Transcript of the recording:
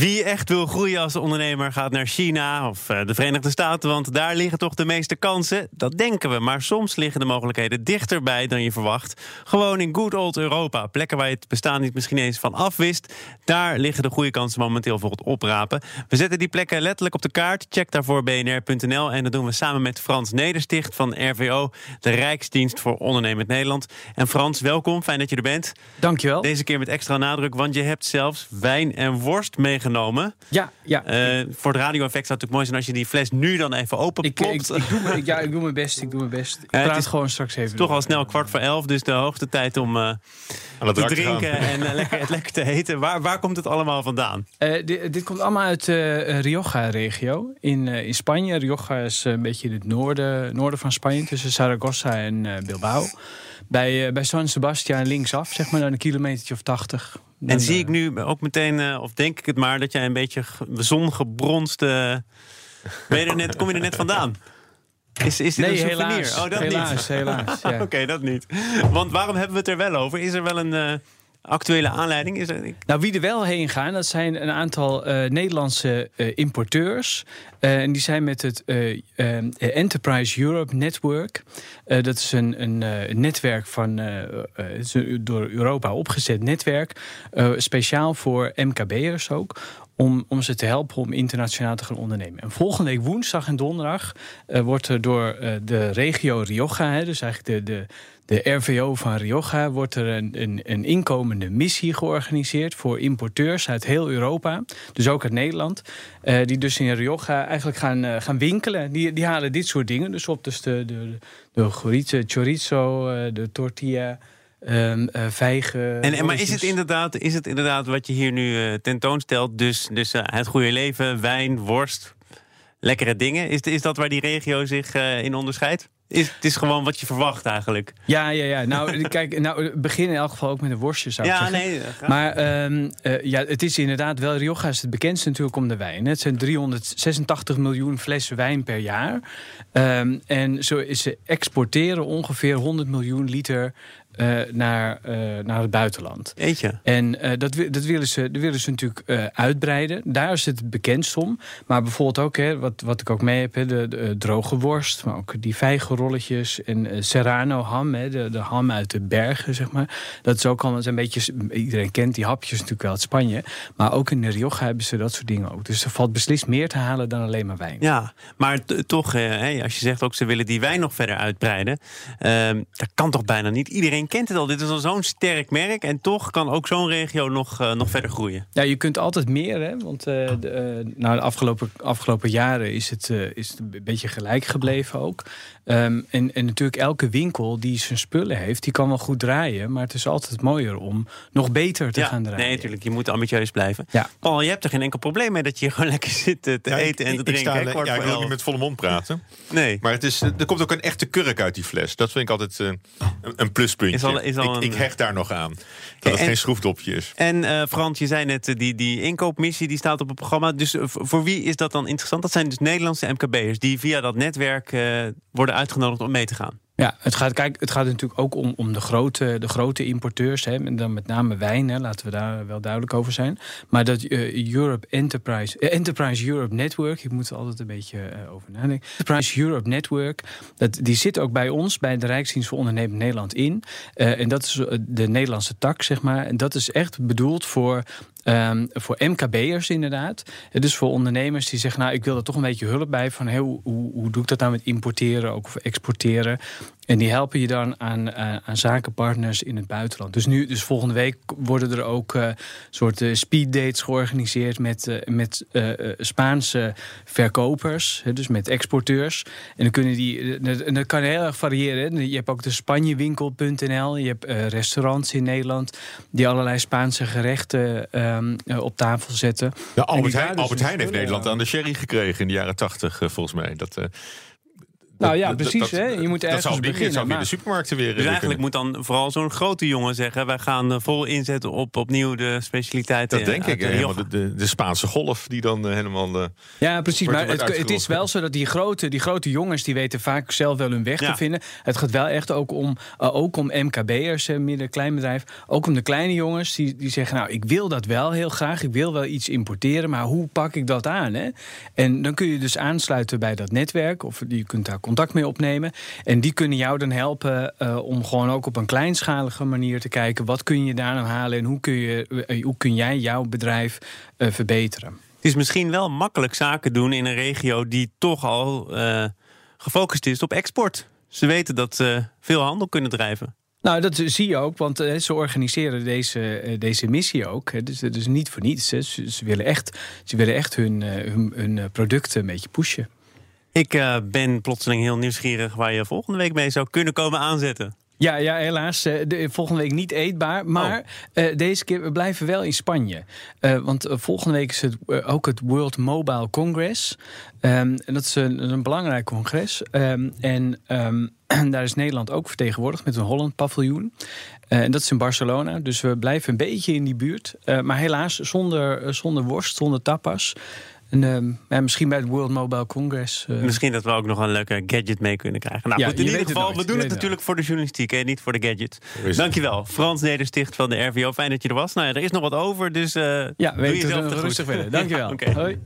Wie echt wil groeien als ondernemer gaat naar China of eh, de Verenigde Staten, want daar liggen toch de meeste kansen. Dat denken we, maar soms liggen de mogelijkheden dichterbij dan je verwacht. Gewoon in good old Europa, plekken waar je het bestaan niet misschien eens van afwist. Daar liggen de goede kansen momenteel voor het oprapen. We zetten die plekken letterlijk op de kaart. Check daarvoor bnr.nl en dat doen we samen met Frans Nedersticht van RVO, de Rijksdienst voor Ondernemend Nederland. En Frans, welkom, fijn dat je er bent. Dankjewel. Deze keer met extra nadruk, want je hebt zelfs wijn en worst meegenomen genomen. Ja, ja. Uh, voor het radio-effect zou het natuurlijk mooi zijn als je die fles nu dan even open ik, ik, ik, doe, ik, ja, ik doe mijn best. Ik doe mijn best. Ik praat het is gewoon straks even. Toch al snel kwart voor elf, dus de hoogste tijd om uh, te drinken en uh, lekker, het lekker te eten. Waar, waar komt het allemaal vandaan? Dit, dit, komt allemaal uit de Rioja-regio in, in Spanje. Rioja is een beetje in het noorden, noorden van Spanje, tussen Zaragoza en Bilbao. Bij, bij San Sebastian linksaf, zeg maar, een kilometertje of tachtig en zie ik nu ook meteen, uh, of denk ik het maar, dat jij een beetje zongebronst. Ben je er net, kom je er net vandaan? Is, is dit nee, een souvenir? Helaas, oh, dat helaas, niet. helaas. Ja. Oké, dat niet. Want waarom hebben we het er wel over? Is er wel een uh, actuele aanleiding? Is er... Nou, wie er wel heen gaan, dat zijn een aantal uh, Nederlandse uh, importeurs. en die zijn met het Enterprise Europe Network. dat is een, een netwerk van door Europa opgezet netwerk. speciaal voor MKB'ers ook om, om ze te helpen om internationaal te gaan ondernemen. En volgende week woensdag en donderdag uh, wordt er door uh, de regio Rioja, hè, dus eigenlijk de, de, de RVO van Rioja, wordt er een, een, een, inkomende missie georganiseerd voor importeurs uit heel Europa, dus ook uit Nederland, uh, die dus in Rioja eigenlijk gaan, gaan winkelen. Die, die halen dit soort dingen dus op, dus de, de, de, de chorizo, de tortilla. Um, uh, vijgen. En, en, maar is het, inderdaad, is het inderdaad wat je hier nu uh, tentoonstelt? Dus, dus uh, het goede leven, wijn, worst, lekkere dingen. Is, is dat waar die regio zich in onderscheidt? Is, het is gewoon wat je verwacht eigenlijk. Ja, ja, ja. Nou, kijk, nou, begin in elk geval ook met een worstje, zou ik ja, zeggen. Nee, maar um, uh, ja, het is inderdaad wel... Rioja is het bekendste natuurlijk om de wijn. Het zijn 386 miljoen flessen wijn per jaar. Um, en zo is ze exporteren ongeveer 100 miljoen liter uh, naar, uh, naar het buitenland. Eetje. En uh, dat, dat, willen ze, dat willen ze natuurlijk uitbreiden. Daar is het bekendst om. Maar bijvoorbeeld ook, hè, wat, wat ik ook mee heb, hè, de, de droge worst, maar ook die vijgenrolletjes en serrano ham, hè, de, de ham uit de bergen, zeg maar. Dat is ook al een beetje, iedereen kent die hapjes natuurlijk wel uit Spanje. Maar ook in de Rioja hebben ze dat soort dingen ook. Dus er valt beslist meer te halen dan alleen maar wijn. Ja, maar toch, hè, als je zegt ook ze willen die wijn nog verder uitbreiden, ehm, dat kan toch bijna niet iedereen kent het al. Dit is al zo'n sterk merk. En toch kan ook zo'n regio nog, uh, nog verder groeien. Ja, je kunt altijd meer. Hè? Want uh, de, uh, nou, de afgelopen, afgelopen jaren is het, is het een beetje gelijk gebleven ook. Um, en, en natuurlijk elke winkel die zijn spullen heeft, die kan wel goed draaien. Maar het is altijd mooier om nog beter te ja, gaan draaien. Nee, natuurlijk. Je moet ambitieus blijven. Ja. Paul, je hebt er geen enkel probleem mee dat je gewoon lekker zit te ja, eten en te drinken. Ik, sta, ja, ik wil niet met volle mond praten. nee. Maar het is, er komt ook een echte kurk uit die fles. Dat vind ik altijd een, een Is al, is al ik, ik, hecht daar nog aan. Dat het en, geen schroefdopje is. En uh, Frans, je zei net, die, die inkoopmissie die staat op het programma. Dus uh, voor wie is dat dan interessant? Dat zijn dus Nederlandse MKB'ers die via dat netwerk uh, worden uitgenodigd om mee te gaan. Ja, het gaat, kijk, het gaat natuurlijk ook om, om de, grote, de grote importeurs. Hè, en dan met name wijn, hè, laten we daar wel duidelijk over zijn. Maar dat uh, Europe Enterprise, uh, Enterprise Europe Network, ik moet er altijd een beetje uh, over nadenken. Enterprise Europe Network, dat, die zit ook bij ons, bij de Rijksdienst voor Ondernemend Nederland in. en dat is de Nederlandse tak, zeg maar. En dat is echt bedoeld voor Um, voor MKB'ers inderdaad. Dus voor ondernemers die zeggen, nou ik wil er toch een beetje hulp bij. Van hoe, hoe doe ik dat nou met importeren, ook of exporteren. En die helpen je dan aan, uh, aan zakenpartners in het buitenland. Dus nu, dus volgende week worden er ook uh, soort uh, speed dates georganiseerd met, met Spaanse verkopers, dus met exporteurs. En dan kunnen die, dat kan heel erg variëren. Je hebt ook de Spanjewinkel.nl, je hebt restaurants in Nederland die allerlei Spaanse gerechten um, op tafel zetten. Ja, Albert, Heijn, Albert Heijn heeft Nederland aan de sherry gekregen in de jaren tachtig, volgens mij. Dat Nou ja, precies. dat- hè? Je moet dat ergens zou beginnen. zou maar- de supermarkten weer. Dus weer eigenlijk kunnen. moet dan vooral zo'n grote jongen zeggen... wij gaan eh, vol inzetten op opnieuw de specialiteiten. Dat denk ik. de Rioja. de, de, de Spaanse golf die dan eh, helemaal. eh, Ja, precies. Maar het, het is wel zo dat die grote, die grote jongens... die weten vaak zelf wel hun weg Ja. te vinden. Het gaat wel echt ook om, eh, ook om MKB'ers, uh, midden- kleinbedrijf. Ook om de kleine jongens die, die zeggen... nou, ik wil dat wel heel graag. Ik wil wel iets importeren. Maar hoe pak ik dat aan? Hè? En dan kun je dus aansluiten bij dat netwerk. Of je kunt daar contact mee opnemen. En die kunnen jou dan helpen eh, om gewoon ook op een kleinschalige manier te kijken... wat kun je daar nou halen en hoe kun, je, eh, hoe kun jij jouw bedrijf eh, verbeteren? Het is misschien wel makkelijk zaken doen in een regio... die toch al gefocust is op export. Ze weten dat ze veel handel kunnen drijven. Nou, dat zie je ook, want ze organiseren deze, deze missie ook. Dus het is niet voor niets. Ze, ze willen echt, ze willen echt hun, hun, hun producten een beetje pushen. Ik eh, ben plotseling heel nieuwsgierig... waar je volgende week mee zou kunnen komen aanzetten. Ja, ja helaas. eh, de, volgende week niet eetbaar. Maar eh, deze keer we blijven wel in Spanje. Want volgende week is het ook het World Mobile Congress. Ehm, en dat is een, een belangrijk congres. Ehm, en ehm, daar is Nederland ook vertegenwoordigd met een Holland paviljoen. En dat is in Barcelona. Dus we blijven een beetje in die buurt. Maar helaas zonder, zonder worst, zonder tapas. En, ehm, ja, misschien bij het World Mobile Congress. eh, Misschien dat we ook nog een leuke gadget mee kunnen krijgen. Nou Ja, goed, in ieder geval, we doen Je het natuurlijk voor de journalistiek en niet voor de gadget. Dankjewel, Frans Nedersticht van de RVO. Fijn dat je er was. Nou ja, er is nog wat over, dus eh ja, doe weet jezelf het te goed. rustig verder. Dankjewel. Ja, oké. Hoi.